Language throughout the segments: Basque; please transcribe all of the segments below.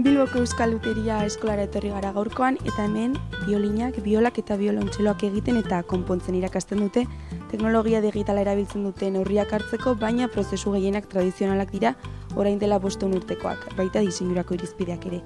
Bilboko Euskal Luteria eskolara etorri gara gaurkoan eta hemen biolinak, biolak eta biolontxeloak egiten eta konpontzen irakasten dute teknologia digitala erabiltzen dute neurriak hartzeko, baina prozesu gehienak tradizionalak dira orain dela boston urtekoak, baita diseinurako irizpideak ere.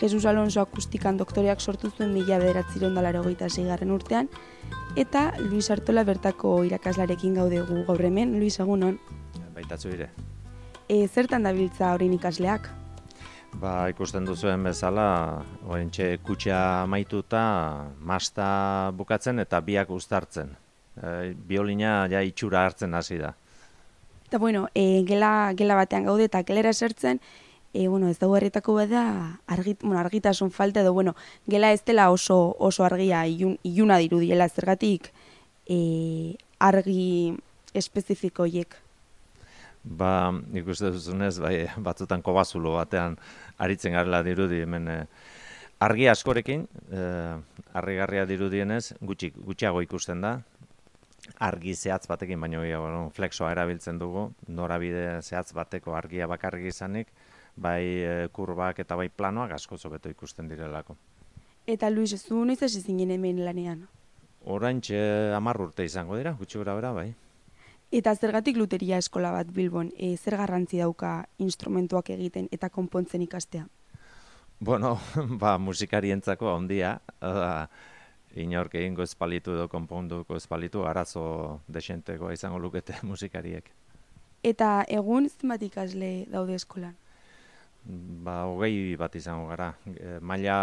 Jesus Alonso akustikan doktoreak sortu zuen mila bederatziron dalaro zigarren urtean, eta Luis Artola bertako irakaslarekin gaude gu gaur hemen. Luis, egunon? Baitatzu dire. E, zertan dabiltza orain ikasleak? Ba, ikusten duzuen bezala, oentxe kutxa maituta, masta bukatzen eta biak uztartzen. E, biolina ja itxura hartzen hasi da. Eta bueno, e, gela, gela batean gaude eta gelera esertzen, e, bueno, ez dago herritako bada argit, bueno, argitasun falta edo, bueno, gela ez dela oso, oso argia ilun, iluna dirudiela zergatik e, argi espezifikoiek. Ba, ikuste duzunez, bai, batzutan kobazulo batean aritzen garela dirudi hemen eh, argi askorekin, eh, argigarria dirudienez, gutxi, gutxiago ikusten da, argi zehatz batekin, baina bueno, flexoa erabiltzen dugu, norabide zehatz bateko argia bakarrik izanik, bai eh, kurbak eta bai planoak asko zobeto ikusten direlako. Eta Luis, ez du noiz hasi zinen hemen lanean? Orain txe urte izango dira, gutxi gura bera, bai. Eta zergatik luteria eskola bat Bilbon, e, zer garrantzi dauka instrumentuak egiten eta konpontzen ikastea? Bueno, ba, musikarientzako ondia, uh, inork egingo espalitu edo konponduko espalitu, arazo desenteko izango lukete musikariek. Eta egun zenbat ikasle daude eskolan? Ba, hogei bat izango gara. E, maila,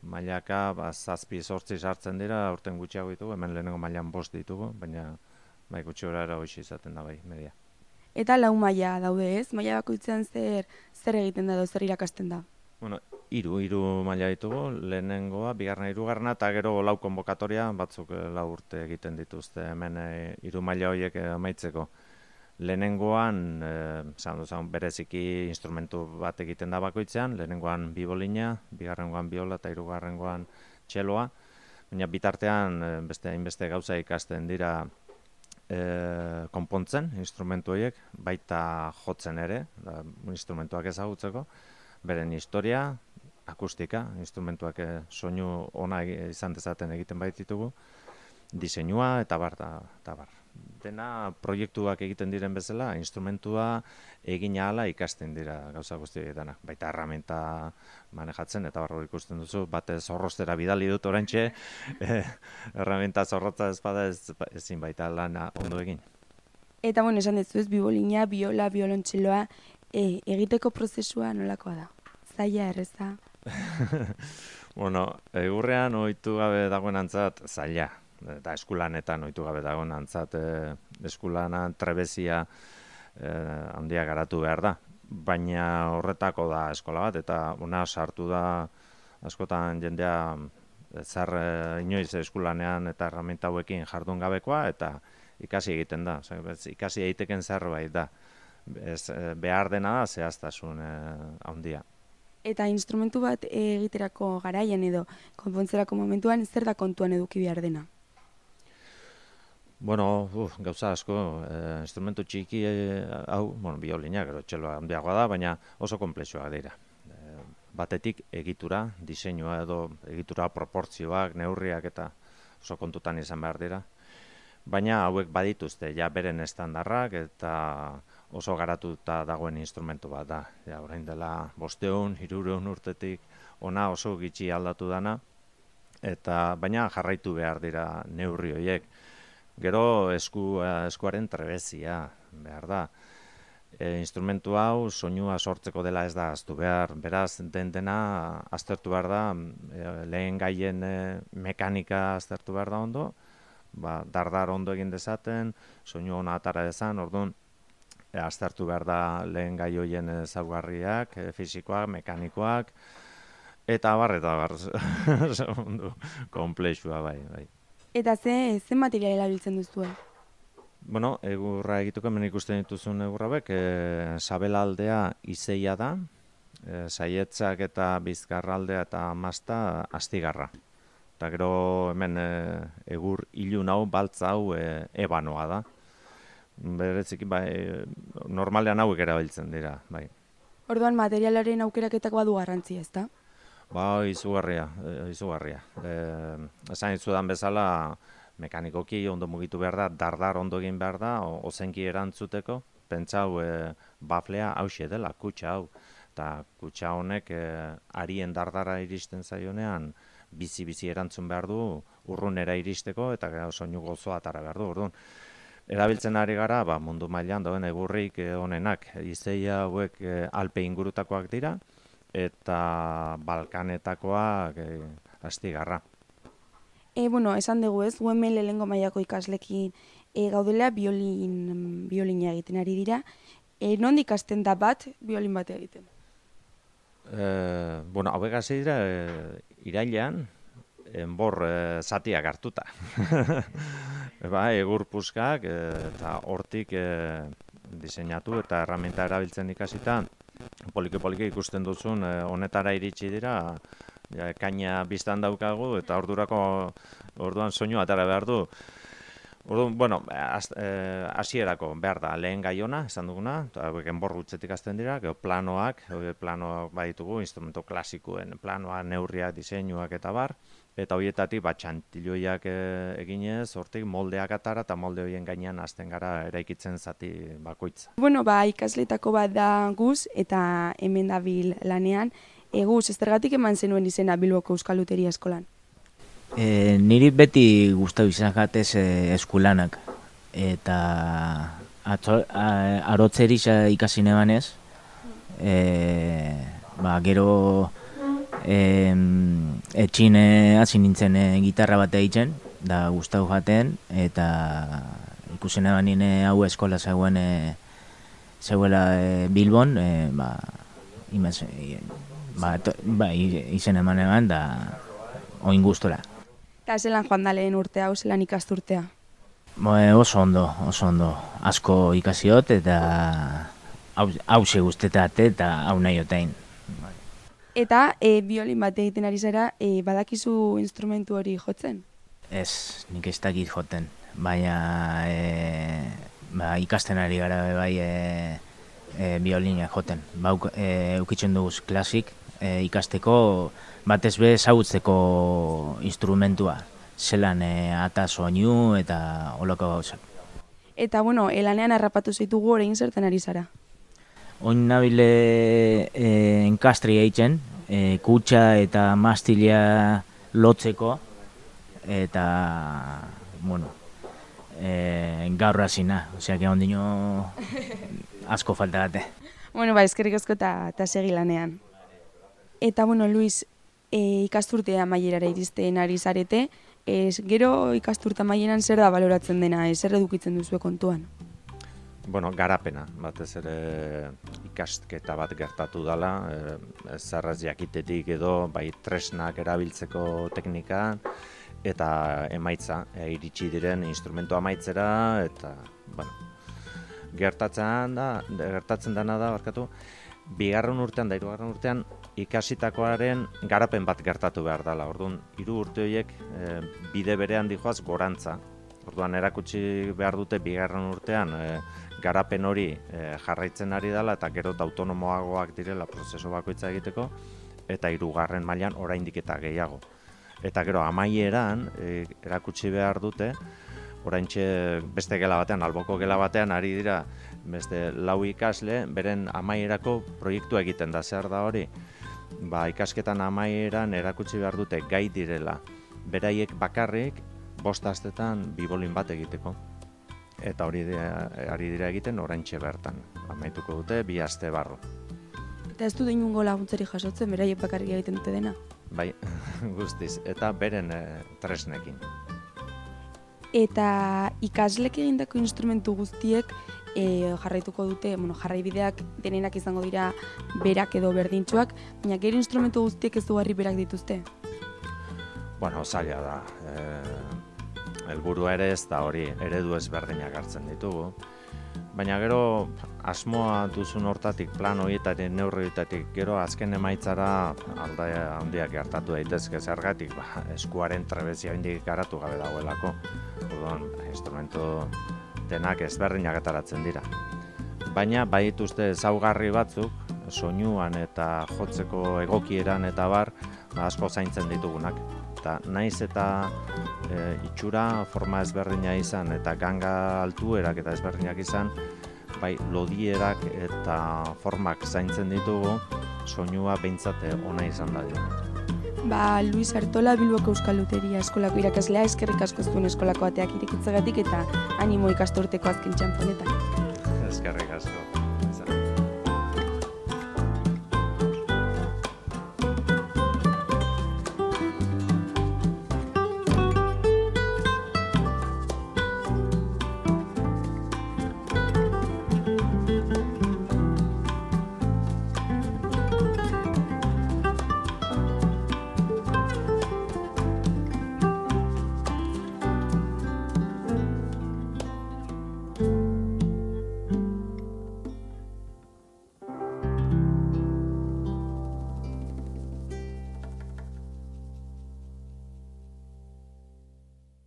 mailaka, ba, zazpi sortzi sartzen dira, urten gutxiago ditugu, hemen lehenengo mailan bost ditugu, baina bai gutxi horara hoxe izaten da bai, media. Eta lau maila daude ez? Maila bakoitzean zer, zer egiten da, zer irakasten da? Bueno, iru, iru maila ditugu, lehenengoa, bigarna irugarna, eta gero lau konbokatoria, batzuk eh, lau urte egiten dituzte, hemen e, iru maila horiek eh, amaitzeko. Lehenengoan, e, zan duzan, bereziki instrumentu bat egiten da bakoitzean, lehenengoan bibolina, bigarrengoan biola eta irugarrengoan txeloa, baina bitartean beste hainbeste gauza ikasten dira e, konpontzen instrumentu horiek, baita jotzen ere, da, instrumentuak ezagutzeko, beren historia, akustika, instrumentuak e, soinu ona izan dezaten egiten baititugu, diseinua eta bar, eta bar dena proiektuak egiten diren bezala, instrumentua egin ahala ikasten dira gauza guzti dena. Baita erramenta manejatzen eta barro ikusten duzu, bate zorrostera bidali dut orantxe, eh, erramenta zorrotza ez bada ez, ezin baita lana ondo egin. Eta bueno, esan dezu ez, bibolina, biola, biolontxeloa, e, egiteko prozesua nolakoa da? Zaila erreza? bueno, egurrean ohitu gabe dagoen antzat, zaila, eta eskulanetan ohitu gabe dago antzat e, eskulana trebezia e, handia garatu behar da. Baina horretako da eskola bat eta una sartu da askotan jendea zar e, inoiz eskulanean eta herramienta hauekin jardun gabekoa eta ikasi egiten da. ikasi egiteken zerbait da. Ez, behar dena da zehaztasun e, handia. Eta instrumentu bat egiterako garaian edo konpontzerako momentuan zer da kontuan eduki behar dena? Bueno, uf, gauza asko, eh, instrumentu txiki eh, hau, bueno, biolina, gero txeloa handiagoa da, baina oso komplexuak dira. Eh, batetik egitura, diseinua edo egitura proportzioak, neurriak eta oso kontutan izan behar dira. Baina hauek badituzte, ja beren estandarrak eta oso garatuta dagoen instrumentu bat da. Ja, orain dela bosteun, hirureun urtetik, ona oso gitxi aldatu dana, eta baina jarraitu behar dira neurri horiek. Gero esku, eh, eskuaren trebezia, behar da. E, instrumentu hau soinua sortzeko dela ez da aztu behar. Beraz, den dena aztertu behar da, e, lehen gaien e, mekanika aztertu behar da ondo, ba, dardar ondo egin dezaten, soinu hona atara dezan, orduan, e, aztertu behar da lehen gai hoien zaugarriak, e, fizikoak, mekanikoak, eta bar, eta bar, komplexua bai, bai. Eta ze, ze material erabiltzen duzu? Bueno, egurra egituko hemen ikusten dituzun egurra bek, e, sabelaldea izeia da, e, saietzak eta bizkarraldea eta mazta astigarra. Eta gero hemen e, egur ilun hau, baltza hau e, ebanoa da. Berezik, bai, normalean hauek erabiltzen dira, bai. Orduan materialaren aukeraketako badu garrantzia, ezta? Ba, izugarria, e, izugarria. E, esan itzudan bezala, mekanikoki ondo mugitu behar da, dardar ondo egin behar da, ozenki erantzuteko, pentsau e, baflea hause dela, kutsa hau. Eta kutsa honek e, arien dardara iristen zaionean, bizi-bizi erantzun behar du, urrunera iristeko, eta gero soinu gozoa atara behar du, orduan. Erabiltzen ari gara, ba, mundu mailan dauen egurrik eh, onenak. Izeia hauek eh, alpe ingurutakoak dira, eta Balkanetakoak eh, astigarra. E, bueno, esan dugu ez, hemen lehengo mailako ikaslekin e, gaudela biolin, biolina egiten ari dira. E, nondik ikasten da bat, biolin bat egiten? E, bueno, hauek hasi dira e, irailean, enbor e, zatiak hartuta. ba, egur puskak, e, eta hortik e, diseinatu eta erramenta erabiltzen ikasita, poliki-poliki ikusten duzun, e, honetara iritsi dira, kaina biztan daukagu, eta ordurako, orduan soinu atara behar du. Orduan, bueno, eh, hasierako behar da lehen gaiona, esan duguna, eta enbor gutxetik azten dira, gero planoak, planoak baditugu, instrumento klasikoen planoa, neurriak, diseinuak eta bar, eta horietatik bat txantiloiak eh, eginez, hortik moldeak atara eta molde horien gainean hasten gara eraikitzen zati bakoitza. Bueno, ba, ikasletako bat da guz, eta hemen dabil lanean. E, guz, ez zergatik eman zenuen izena Bilboko Euskal Luteria Eskolan. E, niri beti gustatu izan jatez e, eskulanak. Eta atzo, a, arotzeri xa ikasi nebanez, e, ba, gero e, etxin hasi nintzen e, gitarra bat egiten, da gustatu jaten, eta ikusi neban nire hau eskola zegoen e, zegoela e, Bilbon, e, ba, imaz, e, ba, to, ba, izen eman eban, da oin gustora. Eta zelan joan da lehen urtea, hau zelan ikasturtea. Bo, e, oso ondo, oso ondo. Asko ikasiot eta hau hause guztetate eta hau nahi otein. Eta e, biolin bat egiten ari zara, e, badakizu instrumentu hori jotzen? Ez, nik ez dakit joten. Baina e, ba, ikasten ari gara bai e, e, biolina joten. Ba, e, ukitzen dugu klasik e, ikasteko batez be ezagutzeko instrumentua. Zelan e, ata soinu eta olako gauzak. Eta, bueno, elanean harrapatu zaitugu orain zertan ari zara. Oin nabile e, enkastri egiten, e, kutsa eta mastila lotzeko, eta, bueno, e, gaur hasina, osea, que ondino asko falta date. Bueno, ba, eskerrik asko eta segi lanean. Eta, bueno, Luis, e, ikasturtea maierara iristen ari zarete, ez, gero ikasturta maieran zer da baloratzen dena, ez, zer edukitzen duzue kontuan? Bueno, garapena, batez ere ikasketa bat gertatu dela, e, zerraz jakitetik edo bai tresnak erabiltzeko teknika eta emaitza, e, iritsi diren instrumento amaitzera eta, bueno, gertatzen da, gertatzen dena da, barkatu, bigarren urtean da hirugarren urtean ikasitakoaren garapen bat gertatu behar dela. Orduan, hiru urte horiek e, bide berean dijoaz gorantza. Orduan erakutsi behar dute bigarren urtean e, garapen hori e, jarraitzen ari dela eta gero autonomoagoak direla prozesu bakoitza egiteko eta hirugarren mailan oraindik eta gehiago. Eta gero amaieran e, erakutsi behar dute oraintxe beste gela batean, alboko gela batean ari dira beste lau ikasle beren amaierako proiektua egiten da zer da hori. Ba, ikasketan amaieran erakutsi behar dute gai direla. Beraiek bakarrik bost astetan bibolin bat egiteko. Eta hori dira, ari dira egiten oraintxe bertan. Amaituko dute bi aste barru. Eta ez du inungo laguntzeri jasotzen, beraiek bakarrik egiten dute dena. Bai, guztiz. Eta beren e, tresnekin. Eta ikaslek egindako instrumentu guztiek e, jarraituko dute, bueno, jarraibideak denenak izango dira berak edo berdintsuak, baina gero instrumentu guztiek ez dugarri berak dituzte. Bueno, zaila da. E, helburua ere ez da hori, eredu ezberdinak hartzen ditugu. Baina gero asmoa duzun hortatik, plan horietatik, neurri horietatik, gero azken emaitzara alda handiak gertatu daitezke zergatik, ba, eskuaren trebezia indik garatu gabe dagoelako. Orduan, instrumento denak ezberdinak ataratzen dira. Baina bai dituzte ezaugarri batzuk, soinuan eta jotzeko egokieran eta bar, ba, asko zaintzen ditugunak. Eta naiz eta e, itxura forma ezberdina izan eta ganga altuerak eta ezberdinak izan, bai lodierak eta formak zaintzen ditugu, soinua behintzate ona izan da Ba, Luis Artola Bilboko Euskal Luteria eskolako irakaslea eskerrik asko zuen eskolako ateak irekitzegatik eta animo ikastorteko azken txanponetan. Eskerrik asko.